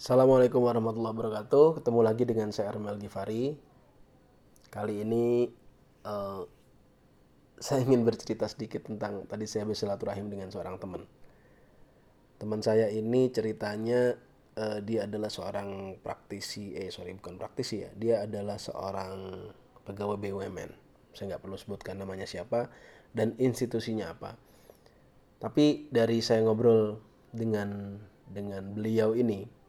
Assalamualaikum warahmatullahi wabarakatuh. Ketemu lagi dengan saya Armel Gifari. Kali ini eh, saya ingin bercerita sedikit tentang tadi saya bersilaturahim dengan seorang teman. Teman saya ini ceritanya eh, dia adalah seorang praktisi, eh sorry bukan praktisi ya, dia adalah seorang pegawai BUMN. Saya nggak perlu sebutkan namanya siapa dan institusinya apa. Tapi dari saya ngobrol dengan dengan beliau ini,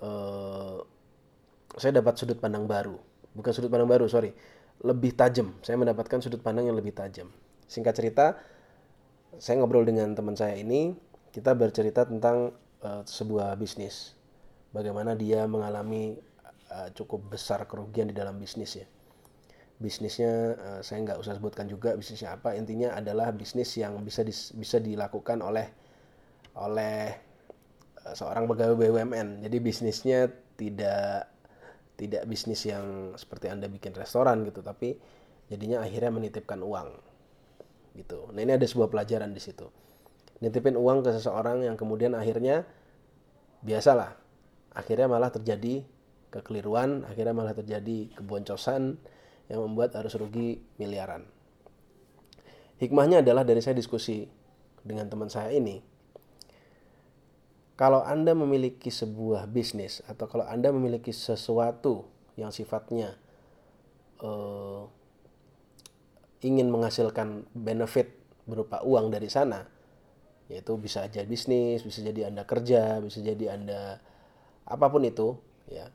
eh, saya dapat sudut pandang baru. Bukan sudut pandang baru, sorry. Lebih tajam. Saya mendapatkan sudut pandang yang lebih tajam. Singkat cerita, saya ngobrol dengan teman saya ini. Kita bercerita tentang eh, sebuah bisnis. Bagaimana dia mengalami eh, cukup besar kerugian di dalam bisnis ya. Bisnisnya eh, saya nggak usah sebutkan juga bisnisnya apa. Intinya adalah bisnis yang bisa dis- bisa dilakukan oleh oleh eh, seorang pegawai BUMN. Jadi bisnisnya tidak tidak bisnis yang seperti Anda bikin restoran gitu, tapi jadinya akhirnya menitipkan uang gitu. Nah, ini ada sebuah pelajaran di situ. Nitipin uang ke seseorang yang kemudian akhirnya biasalah. Akhirnya malah terjadi kekeliruan, akhirnya malah terjadi keboncosan yang membuat harus rugi miliaran. Hikmahnya adalah dari saya diskusi dengan teman saya ini, kalau Anda memiliki sebuah bisnis atau kalau Anda memiliki sesuatu yang sifatnya eh, ingin menghasilkan benefit berupa uang dari sana, yaitu bisa aja bisnis, bisa jadi Anda kerja, bisa jadi Anda apa pun itu, ya,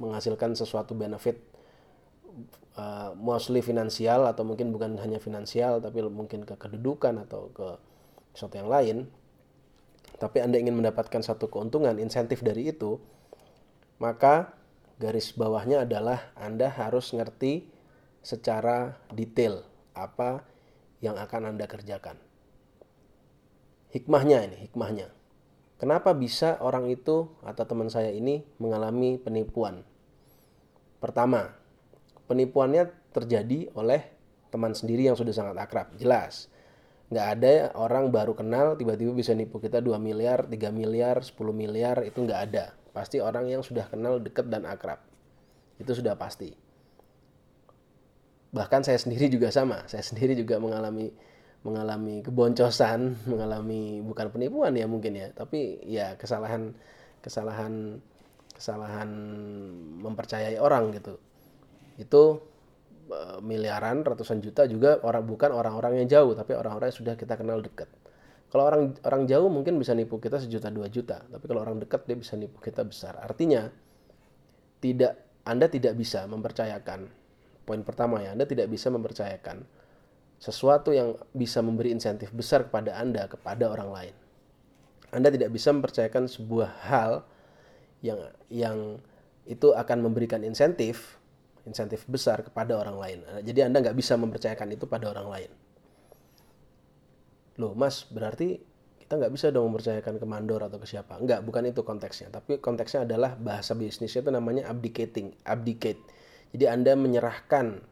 menghasilkan sesuatu benefit uh, mostly finansial atau mungkin bukan hanya finansial tapi mungkin ke kedudukan atau ke sesuatu yang lain tapi Anda ingin mendapatkan satu keuntungan insentif dari itu maka garis bawahnya adalah Anda harus ngerti secara detail apa yang akan Anda kerjakan. Hikmahnya ini hikmahnya. Kenapa bisa orang itu atau teman saya ini mengalami penipuan? Pertama penipuannya terjadi oleh teman sendiri yang sudah sangat akrab jelas nggak ada orang baru kenal tiba-tiba bisa nipu kita 2 miliar 3 miliar 10 miliar itu nggak ada. Pasti orang yang sudah kenal deket dan akrab. Itu sudah pasti. Bahkan saya sendiri juga sama. Saya sendiri juga mengalami mengalami keboncosan mengalami bukan penipuan ya mungkin ya tapi ya kesalahan kesalahan kesalahan mempercayai orang gitu. Itu miliaran ratusan juta juga orang bukan orang-orang yang jauh tapi orang-orang yang sudah kita kenal dekat. Kalau orang orang jauh mungkin bisa nipu kita sejuta dua juta tapi kalau orang dekat dia bisa nipu kita besar. Artinya tidak anda tidak bisa mempercayakan poin pertama ya anda tidak bisa mempercayakan sesuatu yang bisa memberi insentif besar kepada anda kepada orang lain. Anda tidak bisa mempercayakan sebuah hal yang yang itu akan memberikan insentif insentif besar kepada orang lain. Jadi Anda nggak bisa mempercayakan itu pada orang lain. Loh mas, berarti kita nggak bisa dong mempercayakan ke mandor atau ke siapa. Nggak, bukan itu konteksnya. Tapi konteksnya adalah bahasa bisnisnya itu namanya abdicating, abdicate. Jadi Anda menyerahkan,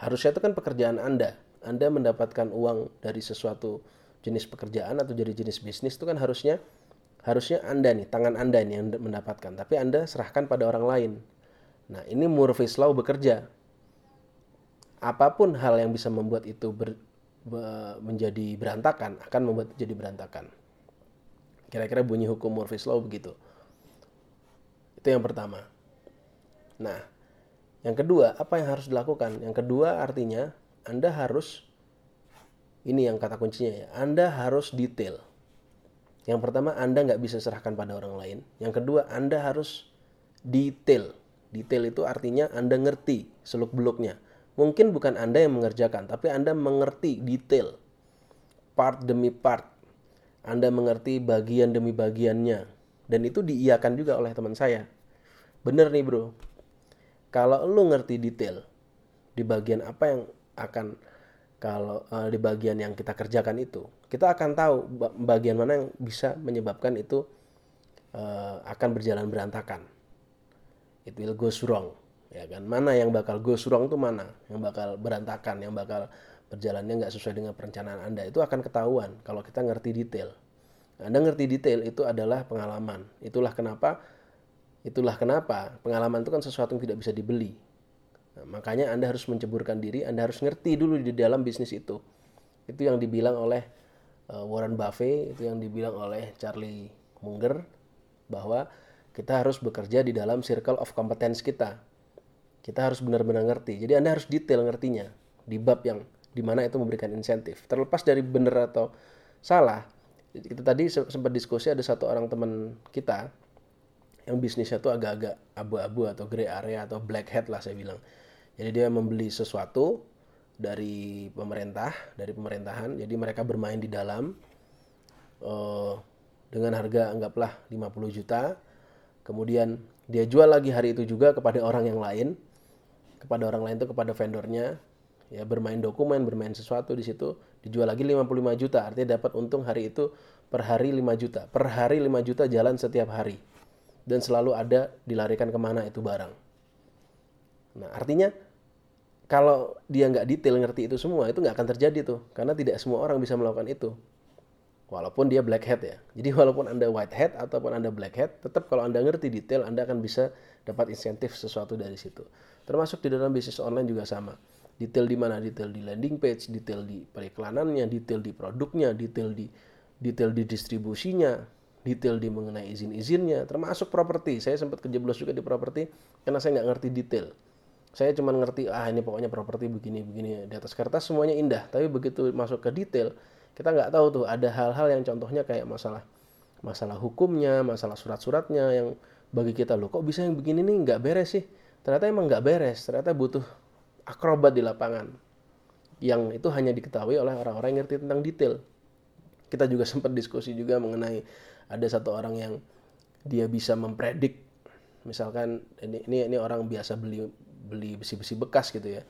harusnya itu kan pekerjaan Anda. Anda mendapatkan uang dari sesuatu jenis pekerjaan atau dari jenis bisnis itu kan harusnya harusnya Anda nih, tangan Anda nih yang mendapatkan. Tapi Anda serahkan pada orang lain. Nah, ini Murphy's Law bekerja. Apa pun hal yang bisa membuat itu ber, be- menjadi berantakan akan membuat jadi berantakan. Kira-kira bunyi hukum Murphy's Law begitu. Itu yang pertama. Nah, yang kedua, apa yang harus dilakukan? Yang kedua artinya Anda harus ini yang kata kuncinya ya. Anda harus detail. Yang pertama, Anda nggak bisa serahkan pada orang lain. Yang kedua, Anda harus detail. Detail itu artinya Anda ngerti seluk-beluknya. Mungkin bukan Anda yang mengerjakan, tapi Anda mengerti detail. Part demi part. Anda mengerti bagian demi bagiannya. Dan itu diiakan juga oleh teman saya. Bener nih bro. Kalau lu ngerti detail di bagian apa yang akan kalau eh, di bagian yang kita kerjakan itu, kita akan tahu ba- bagian mana yang bisa menyebabkan itu eh, akan berjalan berantakan it will go wrong ya kan mana yang bakal go wrong tuh mana yang bakal berantakan yang bakal berjalannya nggak sesuai dengan perencanaan anda itu akan ketahuan kalau kita ngerti detail Anda ngerti detail itu adalah pengalaman. Itulah kenapa itulah kenapa pengalaman itu kan sesuatu yang tidak bisa dibeli. Nah, makanya Anda harus menceburkan diri, Anda harus ngerti dulu di dalam bisnis itu. Itu yang dibilang oleh uh, Warren Buffett, itu yang dibilang oleh Charlie Munger bahwa kita harus bekerja di dalam circle of competence kita. Kita harus benar-benar ngerti. Jadi Anda harus detail ngertinya di bab yang di mana itu memberikan insentif. Terlepas dari benar atau salah, kita tadi sempat diskusi ada satu orang teman kita yang bisnisnya tuh agak-agak abu-abu atau gray area atau black hat lah saya bilang. Jadi dia membeli sesuatu dari pemerintah, dari pemerintahan. Jadi mereka bermain di dalam uh, dengan harga anggaplah 50 juta. Kemudian dia jual lagi hari itu juga kepada orang yang lain. Kepada orang lain itu kepada vendornya ya bermain dokumen, bermain sesuatu di situ dijual lagi 55 juta. Artinya dapat untung hari itu per hari 5 juta. Per hari 5 juta jalan setiap hari dan selalu ada dilarikan ke mana itu barang. Nah artinya kalau dia nggak detail ngerti itu semua itu nggak akan terjadi tuh karena tidak semua orang bisa melakukan itu walaupun dia black hat ya jadi walaupun anda white hat ataupun anda black hat tetap kalau anda ngerti detail anda akan bisa dapat insentif sesuatu dari situ termasuk di dalam bisnis online juga sama detail di mana detail di landing page detail di periklanannya detail di produknya detail di detail di distribusinya detail di mengenai izin-izinnya, termasuk properti. Saya sempat kejeblos juga di properti karena saya nggak ngerti detail. Saya cuma ngerti, ah ini pokoknya properti begini-begini. Di atas kertas semuanya indah, tapi begitu masuk ke detail, kita nggak tahu tuh ada hal-hal yang contohnya kayak masalah masalah hukumnya, masalah surat-suratnya yang bagi kita loh kok bisa yang begini nih nggak beres sih. Ternyata emang nggak beres, ternyata butuh akrobat di lapangan. Yang itu hanya diketahui oleh orang-orang yang ngerti tentang detail. Kita juga sempat diskusi juga mengenai ada satu orang yang dia bisa mempredik misalkan ini ini ini orang biasa beli beli besi-besi bekas gitu ya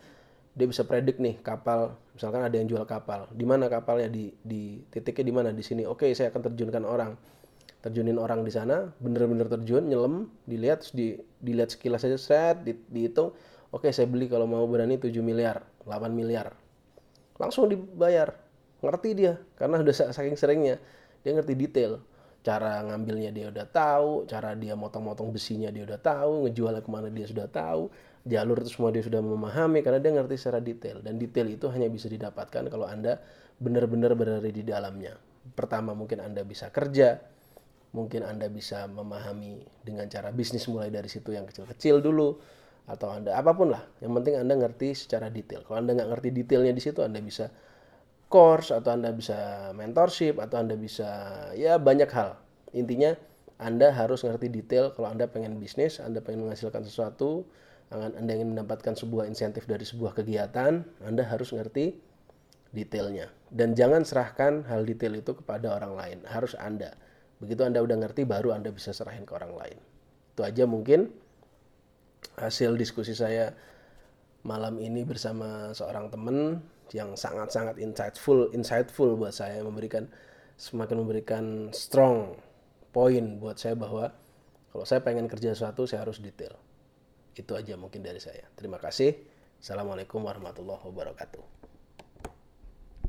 dia bisa predik nih kapal misalkan ada yang jual kapal. Di mana kapalnya? Di di titiknya di mana? Di sini. Oke saya akan terjunkan orang. Terjunin orang di sana bener-bener terjun nyelam dilihat di dilihat sekilas saja set di, dihitung. Oke saya beli kalau mau berani 7 miliar 8 miliar. Langsung dibayar. Ngerti dia karena udah saking seringnya. Dia ngerti detail. Cara ngambilnya dia udah tahu, cara dia motong-motong besinya dia udah tahu, ngejualnya ke mana dia sudah tahu, jalur itu semua dia sudah memahami karena dia ngerti secara detail dan detail itu hanya bisa didapatkan kalau anda benar-benar berada di dalamnya. Pertama mungkin anda bisa kerja, mungkin anda bisa memahami dengan cara bisnis mulai dari situ yang kecil-kecil dulu atau anda apa pun lah. Yang penting anda ngerti secara detail. Kalau anda nggak ngerti detailnya di situ anda bisa course atau Anda bisa mentorship atau Anda bisa ya banyak hal. Intinya Anda harus ngerti detail kalau Anda pengen bisnis, Anda pengen menghasilkan sesuatu, Anda ingin mendapatkan sebuah insentif dari sebuah kegiatan, Anda harus ngerti detailnya. Dan jangan serahkan hal detail itu kepada orang lain, harus Anda. Begitu Anda udah ngerti baru Anda bisa serahin ke orang lain. Itu aja mungkin hasil diskusi saya malam ini bersama seorang teman yang sangat-sangat insightful insightful buat saya memberikan semakin memberikan strong point buat saya bahwa kalau saya pengen kerja sesuatu saya harus detail itu aja mungkin dari saya. Terima kasih. Assalamualaikum warahmatullahi wabarakatuh